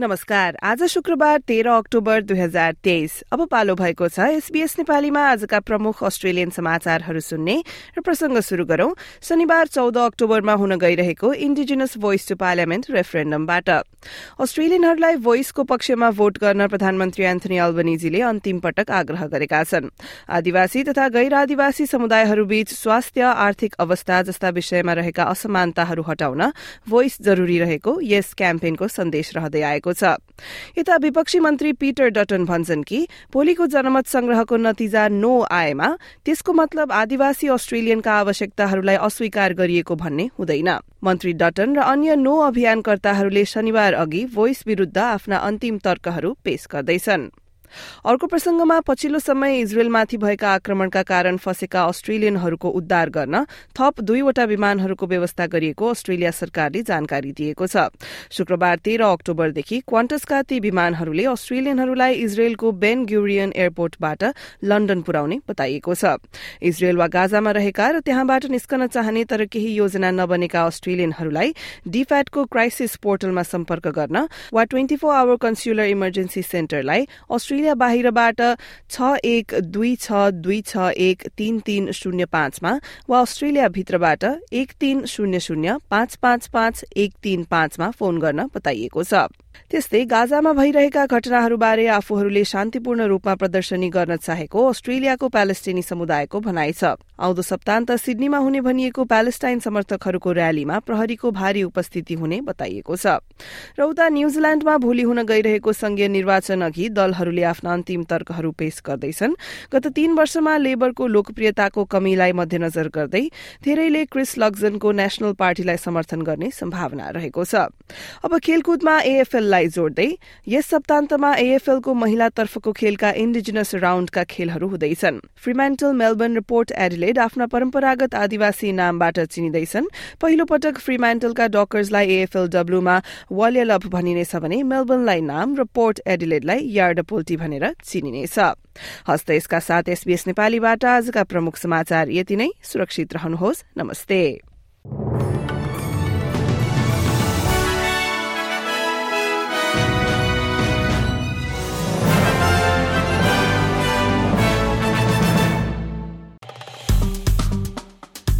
नमस्कार। आज शुक्रबार तेह्र अक्टोबर दुई हजार तेइस। अब पालो भएको छ एसबीएस नेपालीमा आजका प्रमुख अस्ट्रेलियन समाचारहरू सुन्ने र प्रसंग शुरू गरौं। शनिबार चौध अक्टोबरमा हुन गइरहेको इन्डिजिनस भोइस टु पार्लियामेन्ट रेफरेण्डमबाट अस्ट्रेलियनहरूलाई भोइसको पक्षमा भोट गर्न प्रधानमन्त्री एन्थनी अल्बनिजीले अन्तिम पटक आग्रह गरेका छन्। आदिवासी तथा गैर आदिवासी समुदायहरूबीच स्वास्थ्य आर्थिक अवस्था जस्ता विषयमा रहेका असमानताहरू हटाउन भोइस जरूरी रहेको यस क्याम्पेनको सन्देश रहँदै आएको भएको छ। यता विपक्षी मन्त्री पीटर डटन भन्छन् कि भोलिको जनमत संग्रहको नतिजा नो आएमा त्यसको मतलब आदिवासी अस्ट्रेलियनका आवश्यकताहरूलाई अस्वीकार गरिएको भन्ने हुँदैन। मन्त्री डटन र अन्य नो अभियानकर्ताहरूले शनिबार अघि भोइस विरूद्ध आफ्ना अन्तिम तर्कहरू पेश गर्दैछन्। अर्को प्रसंगमा पछिल्लो समय इजरायलमाथि भएका आक्रमणका कारण फँसेका अस्ट्रेलियनहरूको उद्धार गर्न थप दुईवटा विमानहरूको व्यवस्था गरिएको अस्ट्रेलिया सरकारले जानकारी दिएको छ। शुक्रबार तेह्र अक्टोबरदेखि क्वान्टसका ती विमानहरूले अस्ट्रेलियनहरूलाई इजरायलको बेन ग्युरियन एयरपोर्टबाट लण्डन पुर्याउने बताइएको छ। इजरायल वा गाजामा रहेका र त्यहाँबाट निस्कन चाहने तर केही योजना नबनेका अस्ट्रेलियनहरूलाई डिफ्याटको क्राइसिस पोर्टलमा सम्पर्क गर्न वा twenty four hour consular emergency सेन्टरलाई Australia बाहिरबाट छ एक दुई छ दुई छ एक तीन तीन शून्य पाँचमा वा अस्ट्रेलिया भित्रबाट एक तीन शून्य शून्य पाँच पाँच पाँच एक तीन पाँचमा फोन गर्न बताइएको छ। त्यस्तै गाजामा भइरहेका घटनाहरूबारे आफूहरूले शान्तिपूर्ण रूपमा प्रदर्शनी गर्न चाहेको अस्ट्रेलियाको प्यालेस्टाइनी समुदायको भनाइ छ। आउँदो सप्तान्त सिडनीमा हुने भनिएको प्यालेस्टाइन समर्थकहरूको र्यालीमा प्रहरीको भारी उपस्थिति हुने बताइएको छ। र उता न्यूजील्याण्डमा भोलि हुन गइरहेको संघीय निर्वाचन अघि दलहरूले आफ्ना अन्तिम तर्कहरू पेश गर्दैछन्। गत तीन वर्षमा लेबरको लोकप्रियताको कमीलाई मध्यनजर गर्दै धेरैले क्रिस लग्जनको नेशनल पार्टीलाई समर्थन गर्ने सम्भावना रहेको छ। अब खेलकुदमा एएफएललाई लाई जोड्दै यस सप्तान्तमा एएफएलको महिलातर्फको खेलका इन्डिजिनस राउण्डका खेलहरू हुँदैछन्। फ्रीमेन्टल मेलबर्न रिपोर्ट एडिलेड आफ्ना परम्परागत आदिवासी नामबाट चिनिँदैछन्। पहिलो पटक फ्रीमेन्टलका डकर्सलाई एएफएल डब्ल्यूमा वालियलभ भनिनेछ भने मेलबर्नलाई नाम र पोर्ट एडिलेडलाई यार्ड पोल्टी भनेर चिनिनेछ। हस्त यसका साथ एसबीएस नेपालीबाट आजका प्रमुख समाचार यति नै। सुरक्षित रहनुहोस्। नमस्ते।